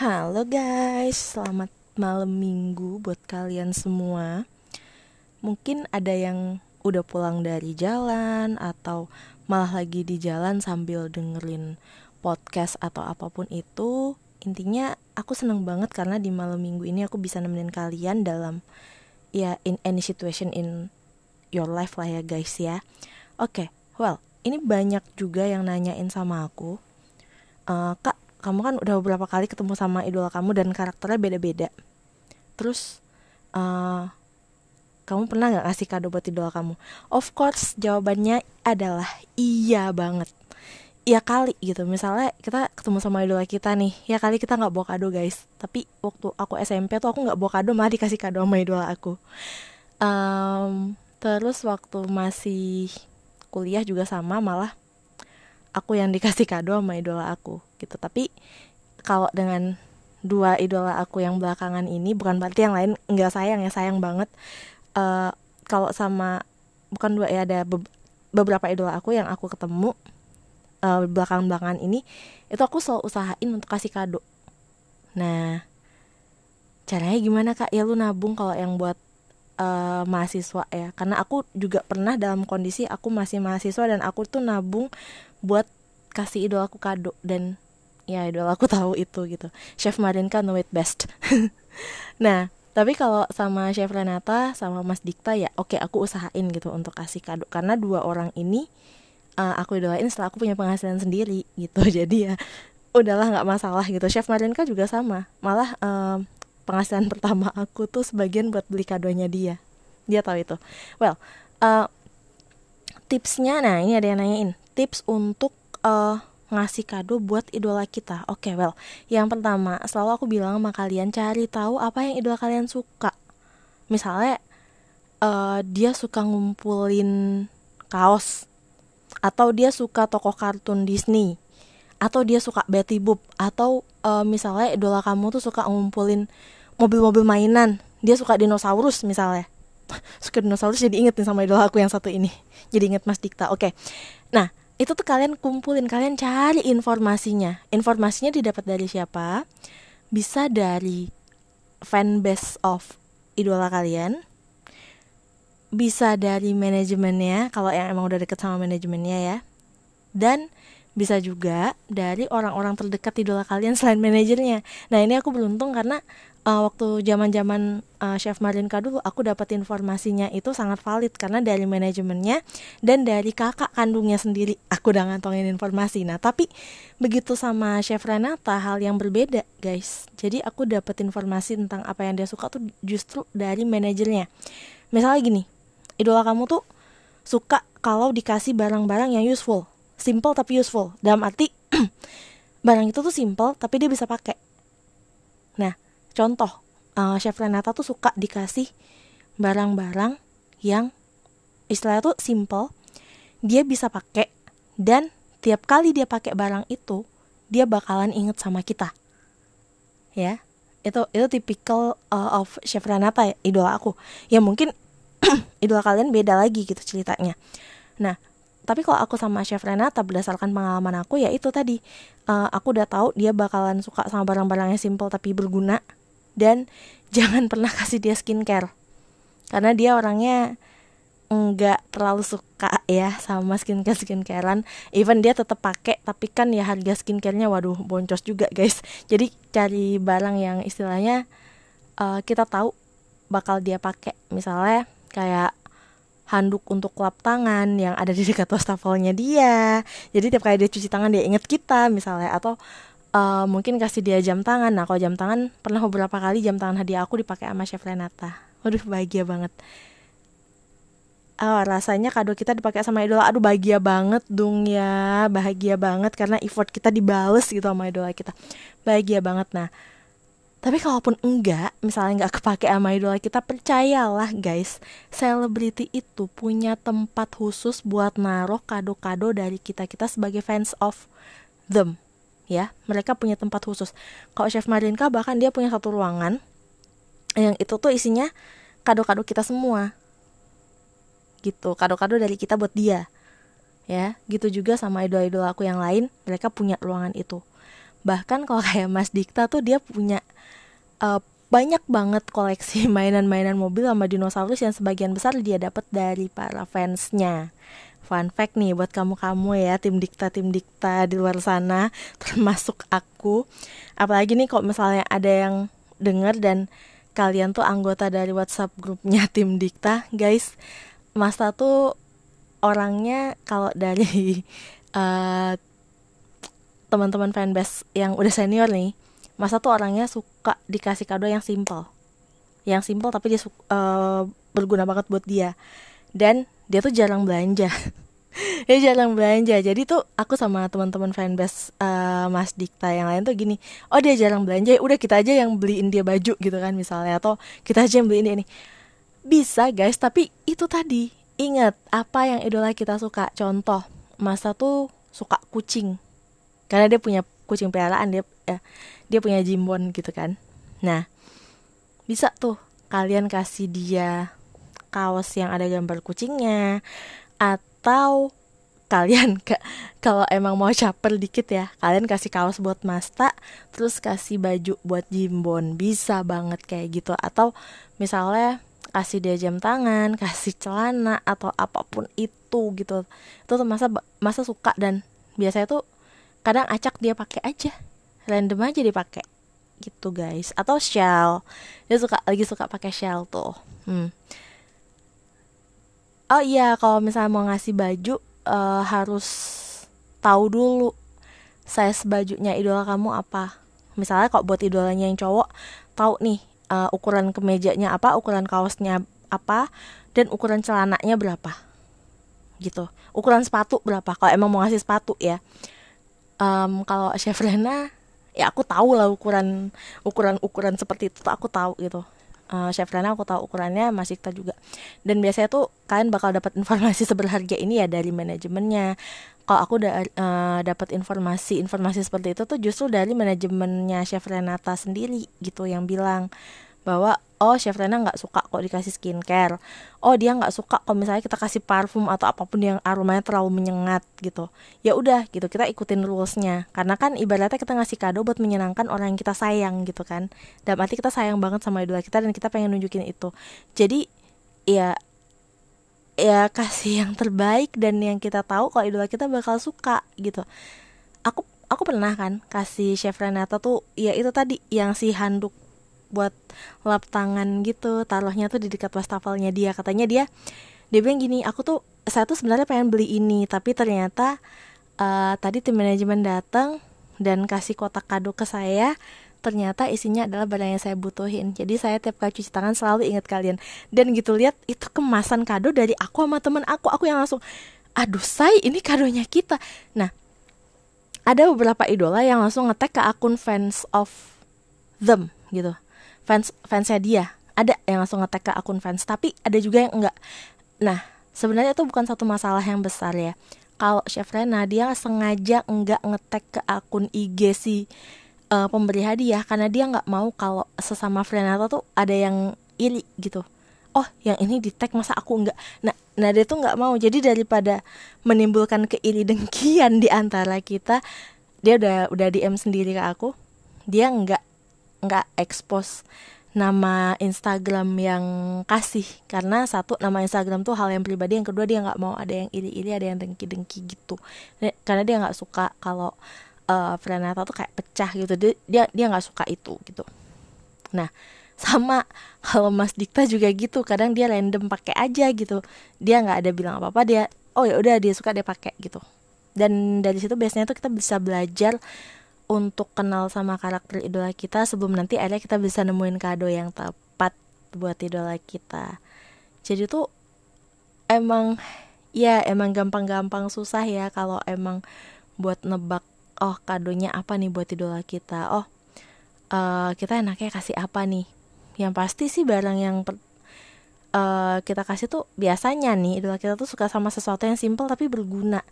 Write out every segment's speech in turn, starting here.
Halo guys, selamat malam minggu buat kalian semua. Mungkin ada yang udah pulang dari jalan atau malah lagi di jalan sambil dengerin podcast atau apa pun itu. Intinya aku seneng banget karena di malam minggu ini aku bisa nemenin kalian dalam ya in any situation in your life lah ya guys ya. Oke, okay, well ini banyak juga yang nanyain sama aku. Uh, kak kamu kan udah beberapa kali ketemu sama idola kamu dan karakternya beda-beda. Terus uh, kamu pernah nggak ngasih kado buat idola kamu? Of course jawabannya adalah iya banget. Ya kali gitu. Misalnya kita ketemu sama idola kita nih ya kali kita nggak bawa kado guys. Tapi waktu aku SMP tuh aku nggak bawa kado malah dikasih kado sama idola aku. Um, terus waktu masih kuliah juga sama malah aku yang dikasih kado sama idola aku gitu. Tapi kalau dengan dua idola aku yang belakangan ini bukan berarti yang lain nggak sayang ya sayang banget. Uh, kalau sama bukan dua ya ada be beberapa idola aku yang aku ketemu uh, belakang belakangan ini itu aku selalu usahain untuk kasih kado. Nah caranya gimana kak? Ya lu nabung kalau yang buat uh, mahasiswa ya. Karena aku juga pernah dalam kondisi aku masih mahasiswa dan aku tuh nabung buat kasih idol aku kado. Dan ya idol aku tahu itu gitu. Chef Marinka know it best. Nah tapi kalau sama chef Renata sama Mas Dikta ya oke okay, aku usahain gitu untuk kasih kado. Karena dua orang ini uh, aku idolain setelah aku punya penghasilan sendiri gitu. Jadi ya udahlah nggak masalah gitu. Chef Marinka juga sama. Malah um, penghasilan pertama aku tuh sebagian buat beli kadonya dia. Dia tahu itu. Well uh, tipsnya nah ini ada yang nanyain. Tips untuk uh, ngasih kado buat idola kita. Oke okay, well yang pertama selalu aku bilang sama kalian cari tahu apa yang idola kalian suka. Misalnya uh, dia suka ngumpulin kaos atau dia suka tokoh kartun Disney atau dia suka Betty Boop atau uh, misalnya idola kamu tuh suka ngumpulin mobil-mobil mainan. Dia suka dinosaurus misalnya. Suka dinosaurus jadi inget nih sama idola aku yang satu ini. Jadi inget Mas Dikta oke. Okay. nah itu tuh kalian kumpulin kalian cari informasinya. Informasinya didapat dari siapa? Bisa dari fanbase of idola kalian. Bisa dari manajemennya kalau yang emang udah deket sama manajemennya ya. Dan bisa juga dari orang-orang terdekat idola kalian selain manajernya nah ini aku beruntung karena uh, waktu zaman-zaman uh, chef Marinka dulu aku dapat informasinya itu sangat valid karena dari manajemennya dan dari kakak kandungnya sendiri aku udah ngantongin informasi. Nah, tapi begitu sama chef Renata hal yang berbeda, guys. Jadi aku dapat informasi tentang apa yang dia suka tuh justru dari manajernya. Misalnya gini, idola kamu tuh suka kalau dikasih barang-barang yang useful, simple tapi useful. Dalam arti barang itu tuh simple tapi dia bisa pakai. Nah, contoh uh, chef Renata tuh suka dikasih barang-barang yang istilahnya tuh simple dia bisa pakai dan tiap kali dia pakai barang itu dia bakalan inget sama kita ya itu itu tipikal uh, of chef Renata ya, idola aku ya mungkin idola kalian beda lagi gitu ceritanya nah tapi kalau aku sama chef Renata berdasarkan pengalaman aku ya itu tadi. Uh, aku udah tahu dia bakalan suka sama barang-barang yang simple tapi berguna. Dan jangan pernah kasih dia skincare. Karena dia orangnya nggak terlalu suka ya sama skincare skincarean. Even dia tetap pakai tapi kan ya harga skincarenya waduh boncos juga guys. Jadi cari barang yang istilahnya uh, kita tahu bakal dia pakai misalnya kayak handuk untuk lap tangan yang ada di dekat wastafelnya dia. Jadi tiap kali dia cuci tangan dia inget kita misalnya. Atau uh, mungkin kasih dia jam tangan. Nah kalau jam tangan pernah beberapa kali jam tangan hadiah aku dipakai sama chef Renata. Waduh bahagia banget. Oh, rasanya kado kita dipakai sama idola. Aduh bahagia banget dong ya. Bahagia banget karena effort kita dibales gitu sama idola kita. Bahagia banget nah tapi kalaupun enggak, misalnya enggak kepake sama idola kita, percayalah guys, selebriti itu punya tempat khusus buat naruh kado-kado dari kita-kita sebagai fans of them ya. Mereka punya tempat khusus. Kalau chef Marinka bahkan dia punya satu ruangan yang itu tuh isinya kado-kado kita semua. Gitu kado-kado dari kita buat dia ya. Gitu juga sama idol-idol aku yang lain mereka punya ruangan itu bahkan kalau kayak Mas Dikta tuh dia punya uh, banyak banget koleksi mainan-mainan mobil sama dinosaurus yang sebagian besar dia dapat dari para fansnya. Fun fact nih buat kamu-kamu ya tim dikta tim dikta di luar sana termasuk aku. Apalagi nih kok misalnya ada yang denger dan kalian tuh anggota dari WhatsApp grupnya tim dikta guys Masta tuh orangnya kalau dari uh, teman-teman fanbase yang udah senior nih Masa tuh orangnya suka dikasih kado yang simple. Yang simple tapi dia uh, berguna banget buat dia. Dan dia tuh jarang belanja. Dia jarang belanja. Jadi tuh aku sama teman-teman fanbase uh, Mas Dikta yang lain tuh gini oh dia jarang belanja udah kita aja yang beliin dia baju gitu kan misalnya. Atau kita aja yang beliin dia ini. Bisa guys tapi itu tadi. Ingat apa yang idola kita suka. Contoh masa tuh suka kucing karena dia punya kucing peliharaan dia ya, dia punya jimbon gitu kan. Nah bisa tuh kalian kasih dia kaos yang ada gambar kucingnya atau kalian ke, kalau emang mau caper dikit ya kalian kasih kaos buat Masta terus kasih baju buat Jimbon bisa banget kayak gitu. Atau misalnya kasih dia jam tangan kasih celana atau apa pun itu gitu. Itu masa masa suka dan biasanya tuh kadang acak dia pakai aja. Random aja dipakai. Gitu guys. Atau shell. Dia suka lagi suka pakai shell tuh. Hmm. Oh iya kalau misalnya mau ngasih baju uh, harus tahu dulu size bajunya idola kamu apa. Misalnya kok buat idolanya yang cowok tahu nih uh, ukuran kemejanya apa ukuran kaosnya apa dan ukuran celananya berapa. Gitu. Ukuran sepatu berapa kalau emang mau ngasih sepatu ya um, kalau chef Rena ya aku tahu lah ukuran ukuran ukuran seperti itu aku tahu gitu. Uh, chef Rana aku tahu ukurannya Mas Ikta juga. Dan biasanya tuh kalian bakal dapat informasi seberharga ini ya dari manajemennya. Kalau aku udah uh, dapat informasi informasi seperti itu tuh justru dari manajemennya chef Renata sendiri gitu yang bilang bahwa oh chef Rena nggak suka kok dikasih skincare. Oh dia nggak suka kalau misalnya kita kasih parfum atau apa pun yang aromanya terlalu menyengat gitu. Ya udah gitu. Kita ikutin rulesnya. Karena kan ibaratnya kita ngasih kado buat menyenangkan orang yang kita sayang gitu kan. Dan arti kita sayang banget sama idola kita dan kita pengen nunjukin itu. Jadi ya ya kasih yang terbaik dan yang kita tahu kalau idola kita bakal suka gitu. Aku aku pernah kan kasih chef Renata tuh ya itu tadi yang si handuk buat lap tangan gitu taruhnya tuh di dekat wastafelnya dia. Katanya dia dia bilang gini aku tuh saya tuh sebenarnya pengen beli ini tapi ternyata uh, tadi tim manajemen datang dan kasih kotak kado ke saya ternyata isinya adalah barang yang saya butuhin. Jadi saya tiap kali cuci tangan selalu ingat kalian. Dan gitu lihat itu kemasan kado dari aku sama temen aku. Aku yang langsung aduh say ini kadonya kita. Nah ada beberapa idola yang langsung ngetek ke akun fans of them gitu fans fansnya dia. Ada yang langsung ngetek ke akun fans tapi ada juga yang enggak nah sebenarnya itu bukan satu masalah yang besar ya. Kalau chef Rena dia sengaja enggak ngetek ke akun IG si uh, pemberi hadiah karena dia nggak mau kalau sesama Frenata tuh ada yang iri gitu. Oh yang ini di tag masa aku enggak nah nah dia tuh nggak mau. Jadi daripada menimbulkan keiri dengkian di antara kita dia udah udah DM sendiri ke aku. Dia nggak nggak expose nama Instagram yang kasih. Karena satu nama Instagram tuh hal yang pribadi yang kedua dia nggak mau ada yang iri-iri ada yang dengki-dengki gitu. Karena dia nggak suka kalau uh, Frenata tuh kayak pecah gitu. Dia dia nggak suka itu gitu. Nah sama kalau Mas Dikta juga gitu. Kadang dia random pakai aja gitu. Dia nggak ada bilang apa apa dia oh ya udah dia suka dia pakai gitu. Dan dari situ biasanya tuh kita bisa belajar untuk kenal sama karakter idola kita sebelum nanti akhirnya kita bisa nemuin kado yang tepat buat idola kita. Jadi tuh emang ya emang gampang-gampang susah ya kalau emang buat nebak oh kadonya apa nih buat idola kita? Oh uh, kita enaknya kasih apa nih? Yang pasti sih barang yang per, uh, kita kasih tuh biasanya nih idola kita tuh suka sama sesuatu yang simple tapi berguna.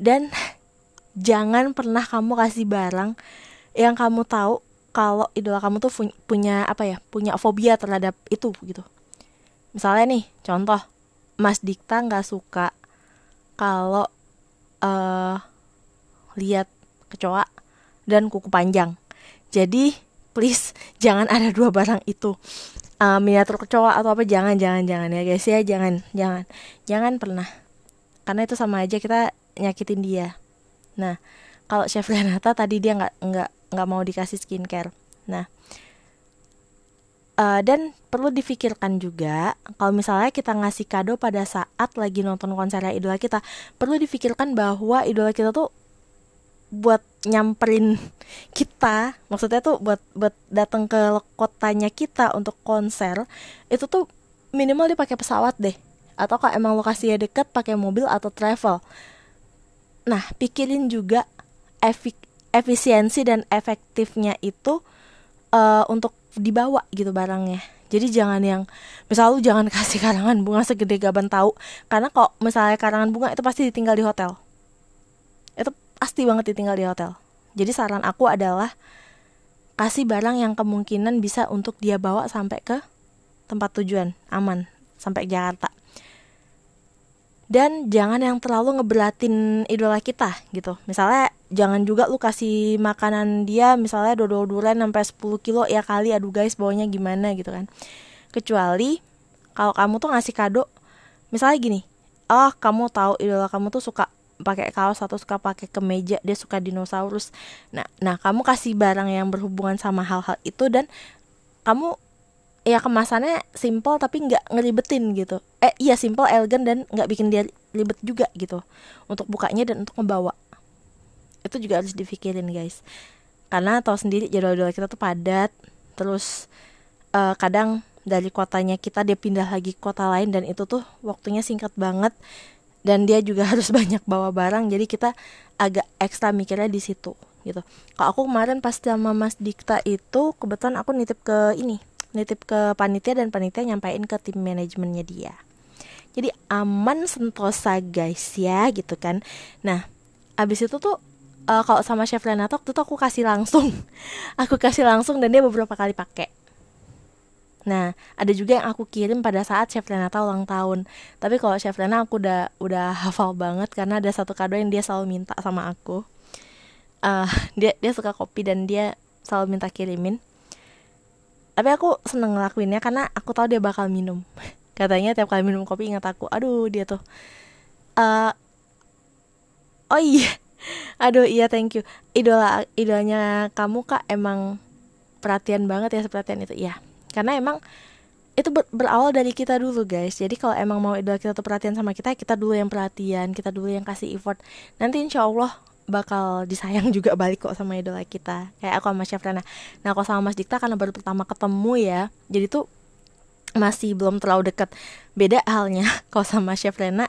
Dan jangan pernah kamu kasih barang yang kamu tahu kalau idola kamu tuh punya apa ya punya fobia terhadap itu gitu misalnya nih contoh Mas Dikta nggak suka kalau uh, lihat kecoa dan kuku panjang. Jadi please jangan ada dua barang itu. Uh, miniatur kecoa atau apa jangan jangan jangan ya guys ya jangan jangan jangan pernah karena itu sama aja kita nyakitin dia. Nah kalau chef Renata tadi dia nggak nggak nggak mau dikasih skincare. Nah uh, dan perlu difikirkan juga kalau misalnya kita ngasih kado pada saat lagi nonton konser idola kita perlu difikirkan bahwa idola kita tuh buat nyamperin kita maksudnya tuh buat buat datang ke kotanya kita untuk konser itu tuh minimal dipakai pesawat deh atau kalau emang lokasinya deket pakai mobil atau travel nah pikirin juga efik efisiensi dan efektifnya itu uh, untuk dibawa gitu barangnya. Jadi jangan yang misal lu jangan kasih karangan bunga segede gaban tahu karena kok misalnya karangan bunga itu pasti ditinggal di hotel. Itu pasti banget ditinggal di hotel. Jadi saran aku adalah kasih barang yang kemungkinan bisa untuk dia bawa sampai ke tempat tujuan aman sampai Jakarta dan jangan yang terlalu ngeberatin idola kita gitu. Misalnya jangan juga lu kasih makanan dia misalnya dodol durian sampai 10 kilo ya kali aduh guys bawanya gimana? gitu kan. Kecuali kalau kamu tuh ngasih kado misalnya gini oh kamu tahu idola kamu tuh suka pakai kaos atau suka pakai kemeja dia suka dinosaurus. Nah nah kamu kasih barang yang berhubungan sama hal-hal itu dan kamu ya kemasannya simple tapi nggak ngeribetin gitu. Eh iya simple elegan dan nggak bikin dia ribet juga gitu. Untuk bukanya dan untuk ngebawa. Itu juga harus dipikirin guys. Karena tahu sendiri jadwal-jadwal kita tuh padat. Terus uh, kadang dari kotanya kita dia pindah lagi ke kota lain dan itu tuh waktunya singkat banget. Dan dia juga harus banyak bawa barang. Jadi kita agak ekstra mikirnya di situ gitu. Kalau aku kemarin pas sama Mas Dikta itu kebetulan aku nitip ke ini nitip ke panitia dan panitia nyampain ke tim manajemennya dia. Jadi aman sentosa guys ya gitu kan. Nah abis itu tuh uh, kalau sama chef Renato waktu itu aku kasih langsung. Aku kasih langsung dan dia beberapa kali pakai. Nah, ada juga yang aku kirim pada saat Chef Renata ulang tahun. Tapi kalau Chef Renata aku udah udah hafal banget karena ada satu kado yang dia selalu minta sama aku. Uh, dia dia suka kopi dan dia selalu minta kirimin tapi aku seneng ngelakuinnya karena aku tahu dia bakal minum. Katanya tiap kali minum kopi ingat aku aduh dia tuh uh, oh iya aduh iya thank you. Idola idolanya kamu kak emang perhatian banget ya seperhatian itu. Ya karena emang itu ber berawal dari kita dulu guys. Jadi kalau emang mau idola kita tuh perhatian sama kita kita dulu yang perhatian kita dulu yang kasih effort. Nanti insya Allah bakal disayang juga balik kok sama idola kita. Kayak aku sama Chef Rana nah aku sama Mas Dikta karena baru pertama ketemu ya. Jadi tuh masih belum terlalu dekat beda halnya kalau sama Chef Rena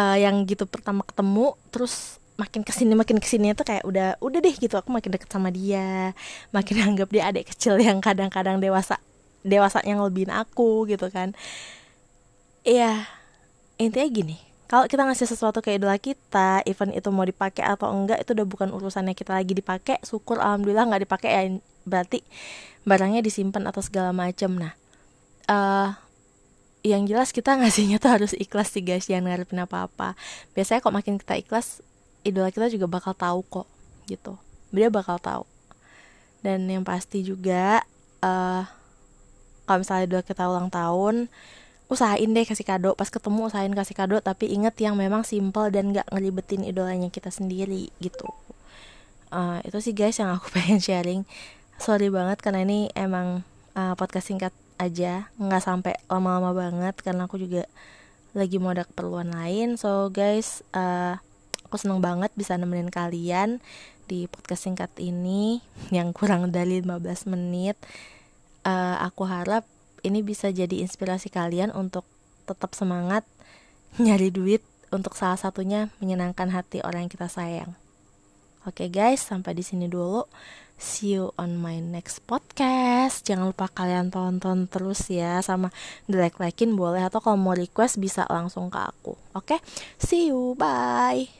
uh, yang gitu pertama ketemu terus makin ke sini makin ke sini tuh kayak udah udah deh gitu. Aku makin deket sama dia. Makin anggap dia adik kecil yang kadang-kadang dewasa dewasa yang lebihin aku gitu kan. Iya intinya gini kalau kita ngasih sesuatu ke idola kita event itu mau dipakai atau enggak itu udah bukan urusannya kita lagi dipakai. Syukur alhamdulillah nggak dipakai ya. Berarti barangnya disimpan atau segala macam. Nah uh, yang jelas kita ngasihnya tuh harus ikhlas sih guys. Jangan ngarepin apa-apa. Biasanya kok makin kita ikhlas idola kita juga bakal tahu kok gitu. Dia bakal tahu. Dan yang pasti juga uh, kalau misalnya idola kita ulang tahun usahain deh kasih kado. Pas ketemu usahain kasih kado tapi inget yang memang simple dan gak ngelibetin idolanya kita sendiri gitu. Uh, itu sih guys yang aku pengen sharing. Sorry banget karena ini emang uh, podcast singkat aja. Nggak sampai lama-lama banget karena aku juga lagi mau ada keperluan lain. So guys uh, aku seneng banget bisa nemenin kalian di podcast singkat ini yang kurang dari 15 menit. Uh, aku harap ini bisa jadi inspirasi kalian untuk tetap semangat nyari duit untuk salah satunya menyenangkan hati orang yang kita sayang. Oke okay guys, sampai di sini dulu. See you on my next podcast. Jangan lupa kalian tonton terus ya sama like-likein boleh atau kalau mau request bisa langsung ke aku. Oke? Okay? See you. Bye.